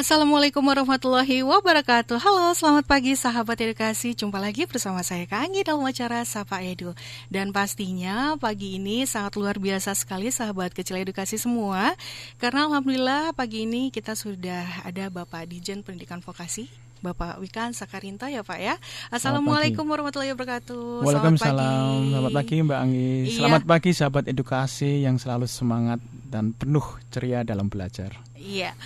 Assalamualaikum warahmatullahi wabarakatuh Halo selamat pagi sahabat edukasi Jumpa lagi bersama saya Kak Anggi dalam acara Sapa Edu Dan pastinya pagi ini sangat luar biasa sekali sahabat kecil edukasi semua Karena Alhamdulillah pagi ini kita sudah ada Bapak Dijen Pendidikan Vokasi Bapak Wikan Sakarinta ya Pak ya. Assalamualaikum warahmatullahi wabarakatuh. Waalaikumsalam. Selamat pagi Mbak Anggi. Iya. Selamat pagi sahabat edukasi yang selalu semangat dan penuh ceria dalam belajar. Iya.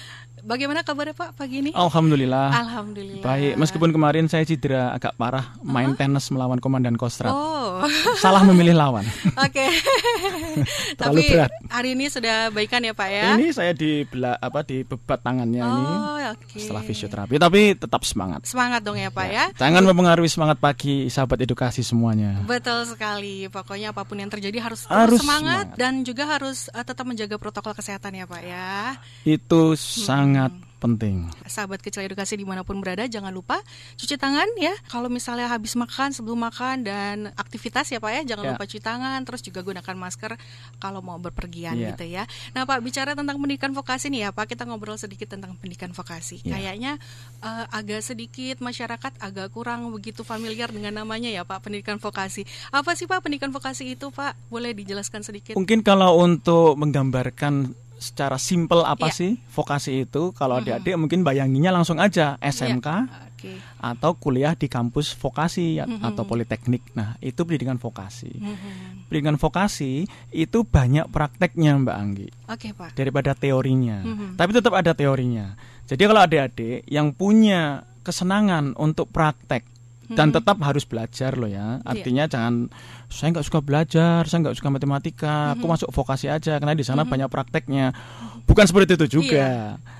Bagaimana kabarnya Pak pagi ini? Alhamdulillah. Alhamdulillah. Baik, meskipun kemarin saya cedera agak parah main uh -huh. tenis melawan Komandan Kostrat. Oh. Salah memilih lawan. Oke. Terlalu Tapi berat. hari ini sudah baikan ya Pak ya? Ini saya di bela, apa di bebat tangannya oh, ini. Okay. Setelah fisioterapi, tapi tetap semangat. Semangat dong ya Pak ya. ya. Jangan mempengaruhi semangat pagi sahabat edukasi semuanya. Betul sekali. Pokoknya apa pun yang terjadi harus, harus semangat, semangat dan juga harus uh, tetap menjaga protokol kesehatan ya Pak ya. Itu hmm. sangat penting. Sahabat kecil edukasi di mana pun berada, jangan lupa cuci tangan ya. Kalau misalnya habis makan, sebelum makan dan aktivitas ya Pak ya, jangan ya. lupa cuci tangan. Terus juga gunakan masker kalau mau berpergian ya. gitu ya. Nah Pak bicara tentang pendidikan vokasi nih ya Pak, kita ngobrol sedikit tentang pendidikan vokasi. Ya. Kayaknya uh, agak sedikit masyarakat agak kurang begitu familiar dengan namanya ya Pak pendidikan vokasi. Apa sih Pak pendidikan vokasi itu Pak? Boleh dijelaskan sedikit? Mungkin kalau untuk menggambarkan secara simpel apa yeah. sih vokasi itu? Kalau adik-adik mungkin bayanginya langsung aja SMK yeah. okay. atau kuliah di kampus vokasi mm-hmm. atau politeknik. Nah, itu pendidikan vokasi. Mm-hmm. Pendidikan vokasi itu banyak prakteknya Mbak Anggi. Oke, okay, Pak. Daripada teorinya. Mm-hmm. Tapi tetap ada teorinya. Jadi kalau adik-adik yang punya kesenangan untuk praktek dan hmm. tetap harus belajar loh ya iya. artinya yeah. jangan saya nggak suka belajar saya nggak suka matematika hmm. aku masuk vokasi aja karena di sana hmm. banyak prakteknya bukan seperti itu juga yeah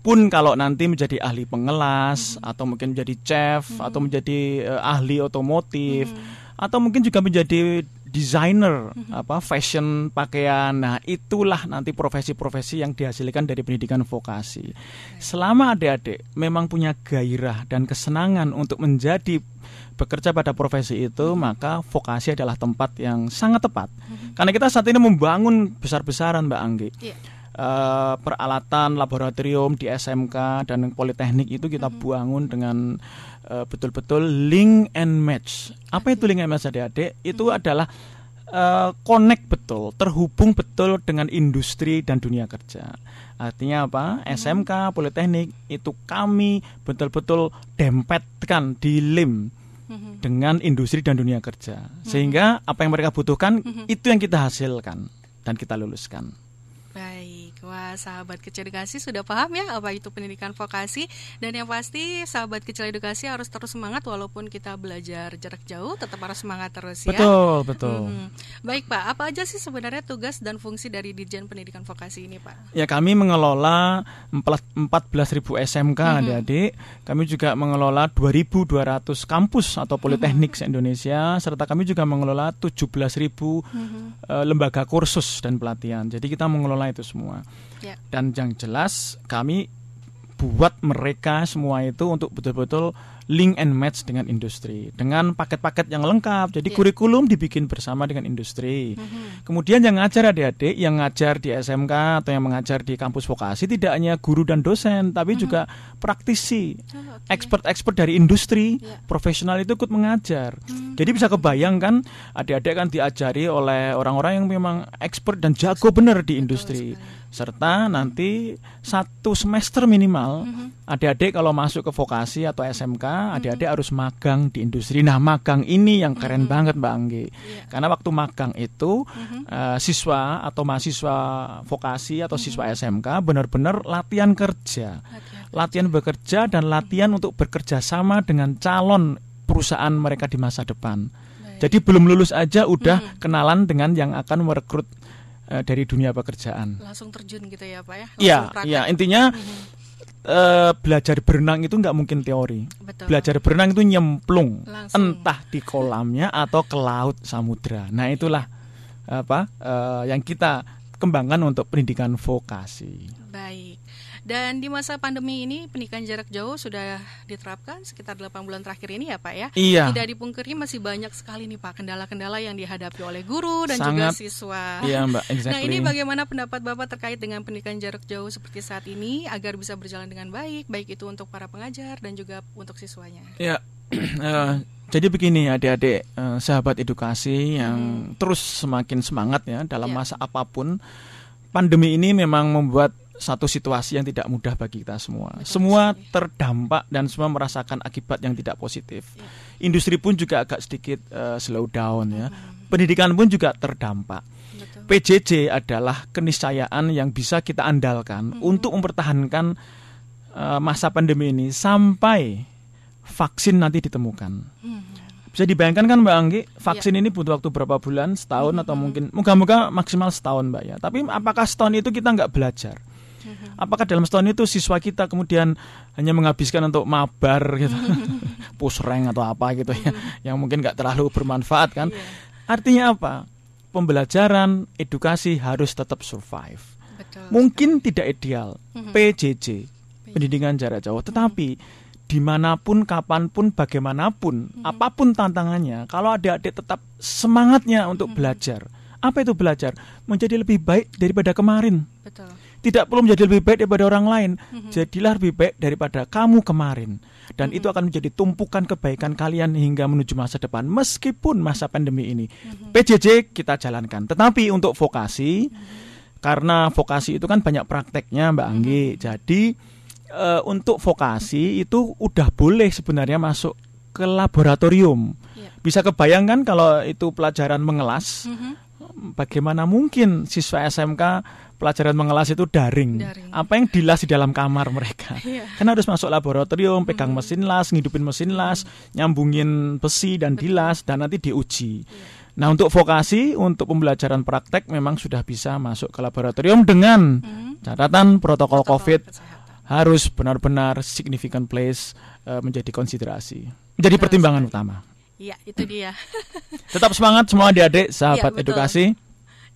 pun kalau nanti menjadi ahli pengelas hmm. atau mungkin menjadi chef hmm. atau menjadi uh, ahli otomotif hmm. atau mungkin juga menjadi desainer mm-hmm. apa fashion pakaian nah itulah nanti profesi-profesi yang dihasilkan dari pendidikan vokasi selama adik-adik memang punya gairah dan kesenangan untuk menjadi bekerja pada profesi itu mm-hmm. maka vokasi adalah tempat yang sangat tepat mm-hmm. karena kita saat ini membangun besar-besaran Mbak Anggi yeah. Uh, peralatan laboratorium di SMK dan politeknik itu kita mm-hmm. bangun dengan uh, betul-betul link and match. Apa itu link and match adik-adik? Itu hmm. adalah uh, connect betul, terhubung betul dengan industri dan dunia kerja. Artinya apa? Hmm. SMK, Politeknik itu kami betul-betul dempetkan di lim dengan industri dan dunia kerja. Sehingga apa yang mereka butuhkan itu yang kita hasilkan dan kita luluskan. Wah, sahabat kecil edukasi sudah paham ya apa itu pendidikan vokasi dan yang pasti sahabat kecil edukasi harus terus semangat walaupun kita belajar jarak jauh tetap harus semangat terus ya. Betul, betul. Hmm. Baik, Pak. Apa aja sih sebenarnya tugas dan fungsi dari Dirjen Pendidikan Vokasi ini, Pak? Ya, kami mengelola 14.000 SMK hmm. adik-adik. Kami juga mengelola 2.200 kampus atau politeknik hmm. Indonesia serta kami juga mengelola 17.000 hmm. uh, lembaga kursus dan pelatihan. Jadi kita mengelola itu semua. Yeah. Dan yang jelas kami buat mereka semua itu untuk betul-betul link and match dengan industri dengan paket-paket yang lengkap. Jadi yeah. kurikulum dibikin bersama dengan industri. Mm-hmm. Kemudian yang ngajar adik-adik, yang ngajar di SMK atau yang mengajar di kampus vokasi tidak hanya guru dan dosen, tapi mm-hmm. juga praktisi, oh, okay. expert-expert dari industri, yeah. profesional itu ikut mengajar. Mm-hmm. Jadi bisa kebayangkan adik-adik kan diajari oleh orang-orang yang memang expert dan jago benar di industri. Serta nanti satu semester minimal mm-hmm. adik-adik kalau masuk ke vokasi atau SMK adik-adik harus magang di industri. Nah, magang ini yang keren mm-hmm. banget Mbak Anggi. Yeah. Karena waktu magang itu mm-hmm. uh, siswa atau mahasiswa vokasi atau mm-hmm. siswa SMK benar-benar latihan kerja. Latihan, latihan bekerja dan latihan mm-hmm. untuk bekerja sama dengan calon perusahaan mereka di masa depan. Baik. Jadi belum lulus aja udah mm-hmm. kenalan dengan yang akan merekrut uh, dari dunia pekerjaan. Langsung terjun gitu ya, Pak ya? Iya, iya. Intinya mm-hmm uh, belajar berenang itu nggak mungkin teori. Betul. Belajar berenang itu nyemplung, Langsung. entah di kolamnya atau ke laut samudra. Nah itulah apa uh, yang kita kembangkan untuk pendidikan vokasi. Baik. Dan di masa pandemi ini pernikahan jarak jauh sudah diterapkan sekitar 8 bulan terakhir ini ya Pak ya. Iya. Tidak dipungkiri masih banyak sekali nih Pak kendala-kendala yang dihadapi oleh guru dan Sangat, juga siswa. Iya Mbak, exactly. Nah ini bagaimana pendapat Bapak terkait dengan pernikahan jarak jauh seperti saat ini agar bisa berjalan dengan baik, baik itu untuk para pengajar dan juga untuk siswanya. Ya, uh, jadi begini adik-adik uh, sahabat edukasi yang hmm. terus semakin semangat ya dalam ya. masa apa pun. Pandemi ini memang membuat satu situasi yang tidak mudah bagi kita semua. Betul semua sekali. terdampak dan semua merasakan akibat yang tidak positif. Ya. Industri pun juga agak sedikit uh, slow down ya. Hmm. Pendidikan pun juga terdampak. Betul. PJJ adalah keniscayaan yang bisa kita andalkan hmm. untuk mempertahankan uh, masa pandemi ini sampai vaksin nanti ditemukan. Hmm. Bisa dibayangkan kan Mbak Anggi, vaksin ya. ini butuh waktu berapa bulan, setahun hmm. atau mungkin, moga-moga maksimal setahun Mbak ya. Tapi apakah setahun itu kita nggak belajar? Mm-hmm. Apakah dalam setahun itu siswa kita kemudian hanya menghabiskan untuk mabar gitu, mm-hmm. pusreng atau apa gitu ya, mm-hmm. yang mungkin nggak terlalu bermanfaat kan? Yeah. Artinya apa? Pembelajaran, edukasi harus tetap survive. Betul, mungkin betul. tidak ideal, PJJ, pendidikan jarak jauh, tetapi di mana pun, kapan pun, bagaimanapun, apa pun tantangannya, kalau adik-adik tetap semangatnya untuk belajar, apa itu belajar? Menjadi lebih baik daripada kemarin. Betul tidak perlu menjadi lebih baik daripada orang lain. Mm-hmm. Jadilah lebih baik daripada kamu kemarin. Dan mm-hmm. itu akan menjadi tumpukan kebaikan kalian hingga menuju masa depan meskipun masa pandemi ini. Mm-hmm. PJJ kita jalankan. Tetapi untuk vokasi mm-hmm. karena vokasi itu kan banyak prakteknya Mbak Anggi. Mm-hmm. Jadi uh, untuk vokasi itu udah boleh sebenarnya masuk ke laboratorium. Yeah. Bisa kebayangkan kalau itu pelajaran mengelas. Mm-hmm. Bagaimana mungkin siswa SMK pelajaran mengelas itu daring. daring. Apa yang dilas di dalam kamar mereka? Yeah. Kan harus masuk laboratorium, pegang hmm. mesin las, ngidupin mesin las, hmm. nyambungin besi dan Betul. dilas dan nanti diuji. Yeah. Nah, untuk vokasi, untuk pembelajaran praktek memang sudah bisa masuk ke laboratorium dengan hmm. catatan protokol, protokol COVID kesehatan. harus benar-benar significant place uh, menjadi konsiderasi, menjadi pertimbangan sekali. utama. Iya, itu dia. Tetap semangat semua adik-adik, sahabat ya, edukasi.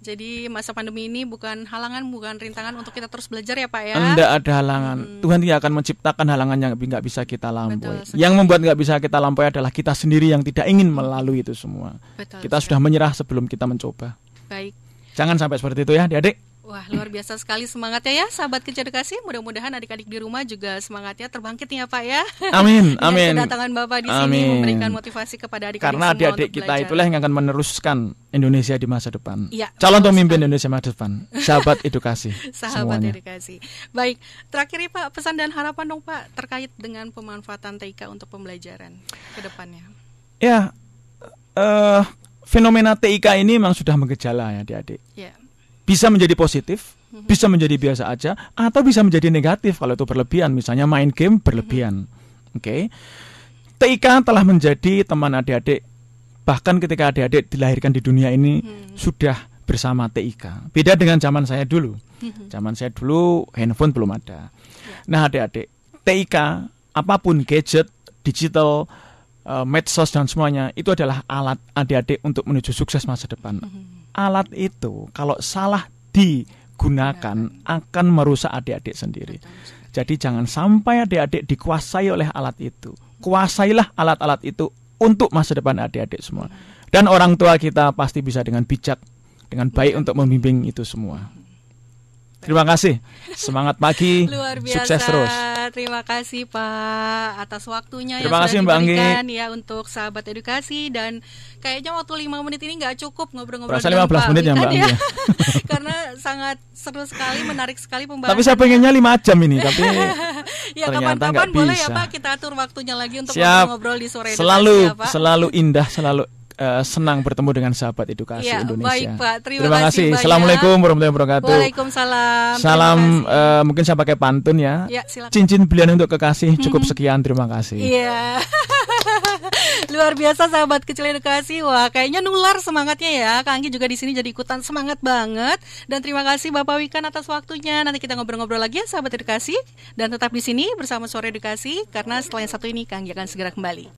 Jadi masa pandemi ini bukan halangan, bukan rintangan untuk kita terus belajar ya Pak ya. Tidak ada halangan. Hmm. Tuhan tidak akan menciptakan halangan yang nggak bisa kita lampaui. Yang membuat nggak bisa kita lampaui adalah kita sendiri yang tidak ingin melalui itu semua. Betul, kita sudah menyerah sebelum kita mencoba. Baik. Jangan sampai seperti itu ya, adik-adik. Wah luar biasa sekali semangatnya ya sahabat kecerdasan Mudah-mudahan adik-adik di rumah juga semangatnya terbangkit ya Pak ya. Amin Amin. Kedatangan Bapak di Amin. sini memberikan motivasi kepada adik-adik Karena adik-adik kita itulah yang akan meneruskan Indonesia di masa depan. Ya, Calon pemimpin Indonesia masa depan. Sahabat edukasi Sahabat semuanya. edukasi Baik terakhir ya Pak pesan dan harapan dong Pak Terkait dengan pemanfaatan TIK untuk pembelajaran ke depannya. Ya uh, Fenomena TIK ini memang sudah mengejala ya adik-adik. Ya bisa menjadi positif, mhm. bisa menjadi biasa aja, atau bisa menjadi negatif kalau itu berlebihan. Misalnya main game berlebihan. Mhm. Oke. Okay. TIK telah menjadi teman adik-adik bahkan ketika adik-adik dilahirkan di dunia ini hmm. sudah bersama TIK. Beda dengan zaman saya dulu. Hmm. Zaman saya dulu handphone belum ada. Nah, adik-adik, TIK apa pun gadget, digital, uh, medsos dan semuanya itu adalah alat adik-adik untuk menuju sukses masa depan. Alat itu kalau salah digunakan akan merusak adik-adik sendiri. Jadi jangan sampai adik-adik dikuasai oleh alat itu. Kuasailah alat-alat itu untuk masa depan adik-adik semua. Dan orang tua kita pasti bisa dengan bijak, dengan baik untuk membimbing itu semua. Terima kasih. Semangat pagi. Luar biasa. Sukses terus. Terima kasih Pak atas waktunya Terima yang kasih, sudah diberikan ya untuk sahabat edukasi dan kayaknya waktu lima menit ini nggak cukup ngobrol-ngobrol dengan 15 Pak menit ya Mbak ya. Karena sangat seru sekali, menarik sekali pembahasan. Tapi saya pengennya lima jam ini, tapi ya kapan-kapan boleh ya Pak kita atur waktunya lagi untuk ngobrol-ngobrol di sore selalu, ya, Pak. Selalu indah, selalu uh, senang bertemu dengan sahabat edukasi ya, Indonesia. Baik Pak, terima, terima kasih. kasih Assalamualaikum warahmatullahi wabarakatuh. Waalaikumsalam. Salam uh, mungkin saya pakai pantun ya. ya Cincin belian untuk kekasih cukup mm-hmm. sekian terima kasih. Iya. Luar biasa sahabat kecil edukasi. Wah, kayaknya nular semangatnya ya. Kang Anggi juga di sini jadi ikutan semangat banget. Dan terima kasih Bapak Wikan atas waktunya. Nanti kita ngobrol-ngobrol lagi ya sahabat edukasi dan tetap di sini bersama Sore Edukasi karena setelah yang satu ini Kang Anggi akan segera kembali.